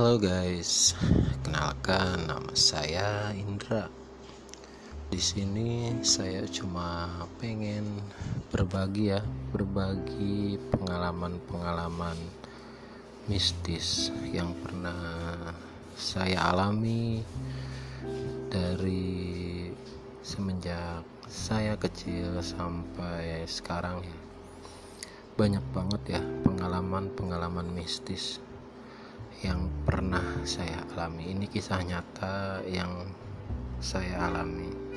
Halo guys, kenalkan nama saya Indra. Di sini saya cuma pengen berbagi ya, berbagi pengalaman-pengalaman mistis yang pernah saya alami dari semenjak saya kecil sampai sekarang ya. Banyak banget ya pengalaman-pengalaman mistis yang pernah saya alami. Ini kisah nyata yang saya alami.